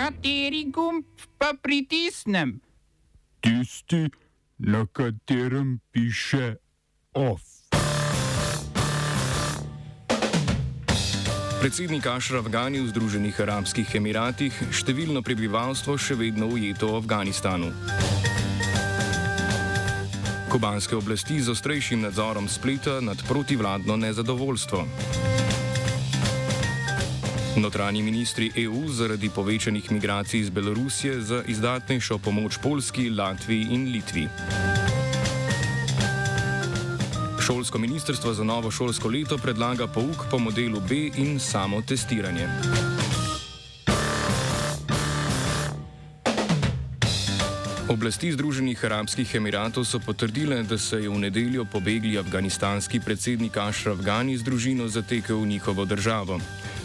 Kateri gumb pa pritisnem? Tisti, na katerem piše OF. Predsednik Ašraf Gani v Združenih arabskih emiratih, številno prebivalstvo še vedno ujeto v Afganistanu. Kubanske oblasti z ostrejšim nadzorom spleta nad protivladno nezadovoljstvo. Notranji ministri EU zaradi povečanih migracij iz Belorusije za izdatnejšo pomoč Polski, Latviji in Litvi. Šolsko ministrstvo za novo šolsko leto predlaga pouk po modelu B in samo testiranje. Oblasti Združenih arabskih emiratov so potrdile, da se je v nedeljo pobegli afganistanski predsednik Ašraf Gani z družino zatekel v njihovo državo.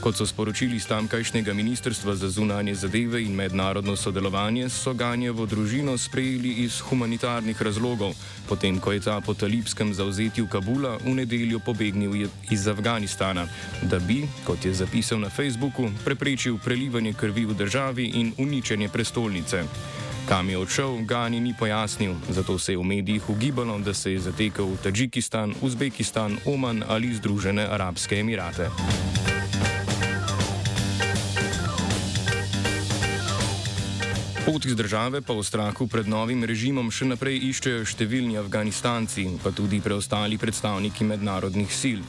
Kot so sporočili iz tamkajšnjega ministrstva za zunanje zadeve in mednarodno sodelovanje, so Ganjevo družino sprejeli iz humanitarnih razlogov, potem ko je ta po talibskem zauzetju Kabula v nedeljo pobegnil iz Afganistana, da bi, kot je zapisal na Facebooku, preprečil prelivanje krvi v državi in uničenje prestolnice. Kam je odšel, Gani ni pojasnil, zato se je v medijih ugibalo, da se je zatekel v Tadžikistan, Uzbekistan, Oman ali Združene arabske emirate. Pot iz države pa v strahu pred novim režimom še naprej iščejo številni Afganistanci, pa tudi preostali predstavniki mednarodnih sil.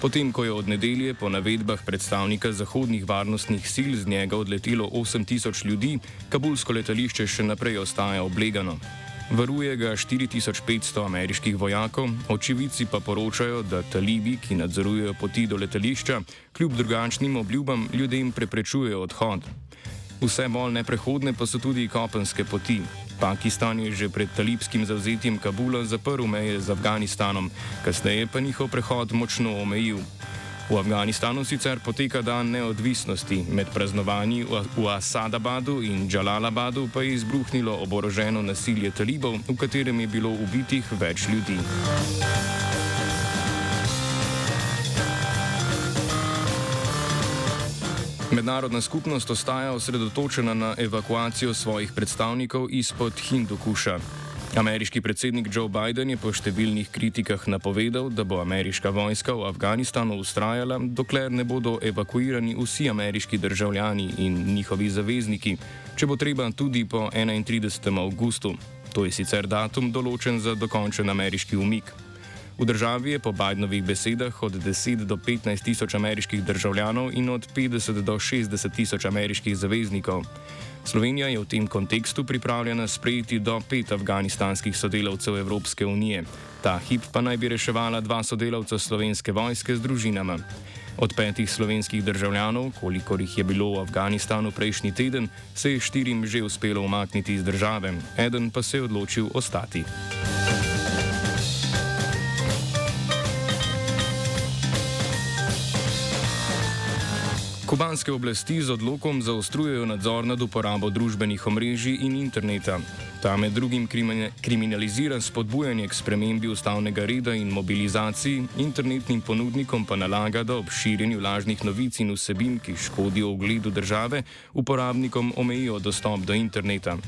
Potem, ko je od nedelje po navedbah predstavnika zahodnih varnostnih sil z njega odletelo 8000 ljudi, kabulsko letališče še naprej ostaja oblegano. Varuje ga 4500 ameriških vojakov, očividci pa poročajo, da talibi, ki nadzorujejo poti do letališča, kljub drugačnim obljubam ljudem preprečujejo odhod. Vse bolj neprehodne pa so tudi kopenske poti. Pakistan je že pred talibskim zauzetjem Kabula zaprl meje z Afganistanom, kasneje pa njihov prehod močno omejil. V Afganistanu sicer poteka dan neodvisnosti, med praznovanji v Asadabadu in Džalalabadu pa je izbruhnilo oboroženo nasilje talibov, v katerem je bilo ubitih več ljudi. Mednarodna skupnost ostaja osredotočena na evakuacijo svojih predstavnikov izpod Hindukuša. Ameriški predsednik Joe Biden je po številnih kritikah napovedal, da bo ameriška vojska v Afganistanu ustrajala, dokler ne bodo evakuirani vsi ameriški državljani in njihovi zavezniki, če bo treba tudi po 31. avgustu. To je sicer datum določen za dokončen ameriški umik. V državi je po Bidenovih besedah od 10 do 15 tisoč ameriških državljanov in od 50 do 60 tisoč ameriških zaveznikov. Slovenija je v tem kontekstu pripravljena sprejeti do pet afganistanskih sodelavcev Evropske unije. Ta hip pa naj bi reševala dva sodelavca slovenske vojske z družinama. Od petih slovenskih državljanov, kolikor jih je bilo v Afganistanu prejšnji teden, se je štirim že uspelo umakniti iz države, eden pa se je odločil ostati. Kubanske oblasti z odlokom zaostrujejo nadzor nad uporabo družbenih omrežij in interneta. Ta med drugim kriminalizira spodbujanje k spremembi ustavnega reda in mobilizaciji, internetnim ponudnikom pa nalaga, da ob širjenju lažnih novic in vsebin, ki škodijo ugledu države, uporabnikom omejijo dostop do interneta.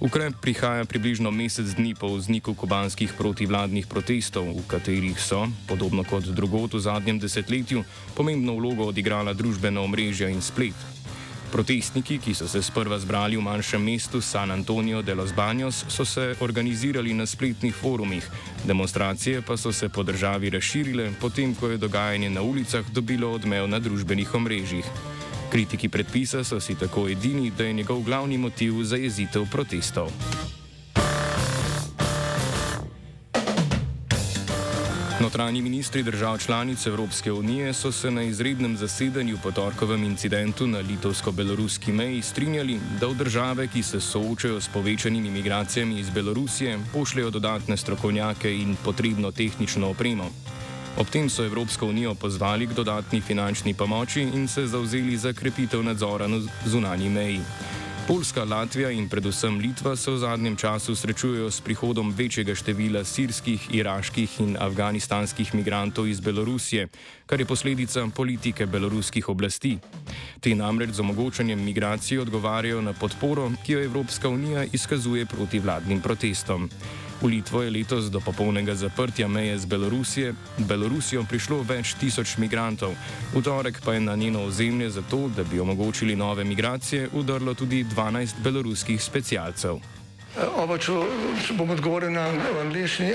Ukrep prihaja približno mesec dni po vzniku kubanskih protivladnih protestov, v katerih so, podobno kot drugot v zadnjem desetletju, pomembno vlogo odigrala družbena omrežja in splet. Protestniki, ki so se sprva zbrali v manjšem mestu San Antonio de los Baños, so se organizirali na spletnih forumih, demonstracije pa so se po državi razširile, potem ko je dogajanje na ulicah dobilo odmev na družbenih omrežjih. Kritiki predpisa so si tako edini, da je njegov glavni motiv zajezitev protestov. Notranji ministri držav članic Evropske unije so se na izrednem zasedanju po torkovem incidentu na litovsko-beloruski meji strinjali, da v države, ki se soočajo s povečanimi migracijami iz Belorusije, pošljajo dodatne strokovnjake in potrebno tehnično opremo. Ob tem so Evropsko unijo pozvali k dodatni finančni pomoči in se zauzeli za krepitev nadzora na zunanji meji. Poljska, Latvija in predvsem Litva se v zadnjem času srečujejo s prihodom večjega števila sirskih, iraških in afganistanskih migrantov iz Belorusije, kar je posledica politike beloruskih oblasti. Te namreč z omogočanjem migracije odgovarjajo na podporo, ki jo Evropska unija izkazuje proti vladnim protestom. V Litvo je letos do popolnega zaprtja meje z Belorusijo prišlo več tisoč migrantov, v torek pa je na njeno ozemlje zato, da bi omogočili nove migracije, udrlo tudi 12 beloruskih specialcev. Oba, če bom odgovoril na angliški.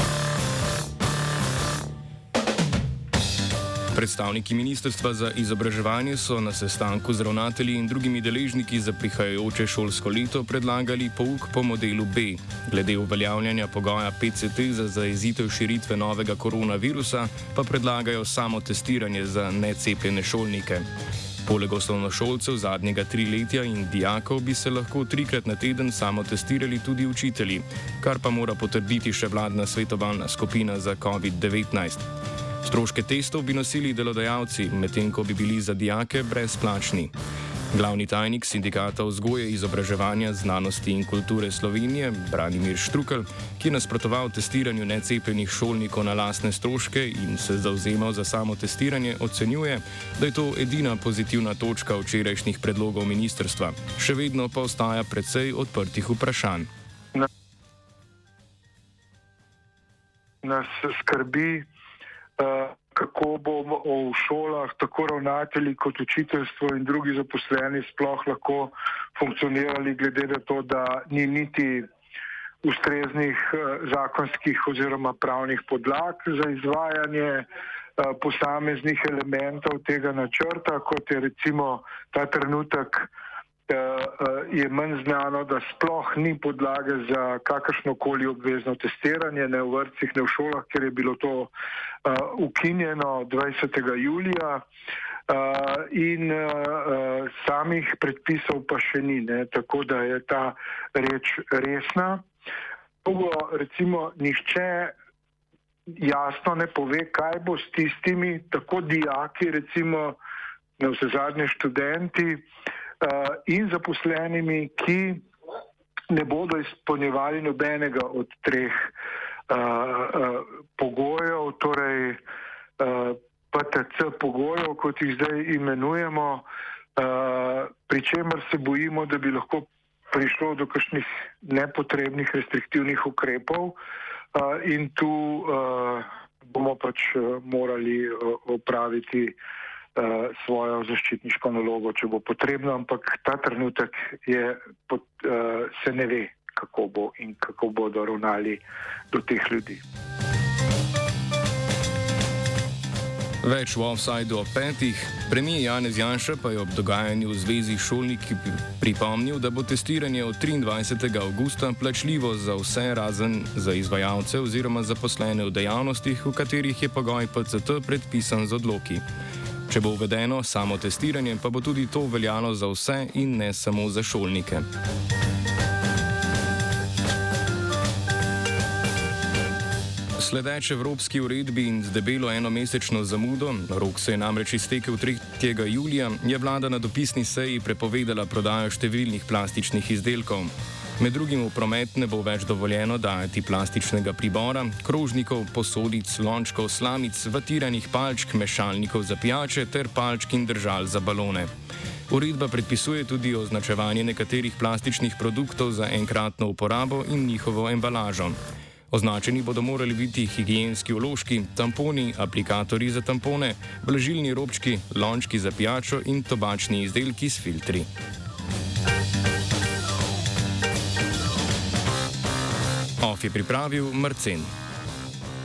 Predstavniki Ministrstva za izobraževanje so na sestanku z ravnatelji in drugimi deležniki za prihajajoče šolsko leto predlagali pouk po modelu B. Glede uveljavljanja pogoja PCT za zaezitev širitve novega koronavirusa pa predlagajo samo testiranje za necepljene šolnike. Poleg osnovnošolcev zadnjega triletja in dijakov bi se lahko trikrat na teden samo testirali tudi učitelji, kar pa mora potrditi še vladna svetovalna skupina za COVID-19. Stroške testov bi nosili delodajalci, medtem ko bi bili za dijake brezplačni. Glavni tajnik sindikata vzgoje, izobraževanja, znanosti in kulture Slovenije, Branimir Štrukel, ki je nasprotoval testiranju necepljenih šolnikov na lastne stroške in se zauzemal za samo testiranje, ocenjuje, da je to edina pozitivna točka včerajšnjih predlogov ministrstva. Še vedno pa ostaja precej odprtih vprašanj. Nas skrbi kako bomo v šolah, tako ravnatelji kot učiteljstvo in drugi zaposleni sploh lahko funkcionirali, glede na to, da ni niti ustreznih eh, zakonskih oziroma pravnih podlag za izvajanje eh, posameznih elementov tega načrta, kot je recimo ta trenutek Eh, eh, je manj znano, da sploh ni podlage za kakršno koli obvezno testiranje, ne v vrtcih, ne v šolah, ker je bilo to uh, ukinjeno 20. julija uh, in uh, samih predpisov pa še ni, ne, tako da je ta reč resna. Drugo, recimo, nišče jasno ne pove, kaj bo s tistimi, tako dijaki, recimo, na vse zadnje študenti, uh, in zaposlenimi, ki ne bodo izpolnjevali nobenega od treh uh, uh, pogojev, torej uh, PTC pogojev, kot jih zdaj imenujemo, uh, pri čemer se bojimo, da bi lahko prišlo do kakšnih nepotrebnih restriktivnih ukrepov uh, in tu uh, bomo pač morali uh, opraviti uh, svojo zaščitniško nalogo, če bo potrebno, ampak ta trenutek je, pot, uh, se ne ve, kako bo in kako bodo ravnali do teh ljudi. Več v offsajdu o petih, premijer Janez Janša pa je ob dogajanju v zvezi s šolniki pripomnil, da bo testiranje od 23. augusta plačljivo za vse razen za izvajalce oziroma zaposlene v dejavnostih, v katerih je pogoj PCT predpisan z odloki. Če bo uvedeno samo testiranje, pa bo tudi to veljalo za vse in ne samo za šolnike. Sledeč evropski uredbi in z debelo enomesečno zamudo, rok se je namreč iztekel 3. julija, je vlada na dopisni seji prepovedala prodajo številnih plastičnih izdelkov. Med drugim v promet ne bo več dovoljeno dajati plastičnega pribora, krožnikov, posodic, lončkov, slamic, vatiranih palčk, mešalnikov za pijače ter palčk in držal za balone. Uredba predpisuje tudi označevanje nekaterih plastičnih produktov za enkratno uporabo in njihovo embalažo. Označeni bodo morali biti higijenski uložki, tamponi, aplikatorji za tampone, vlažilni robčki, lončki za pijačo in tobačni izdelki s filtri. OF je pripravil Marcin.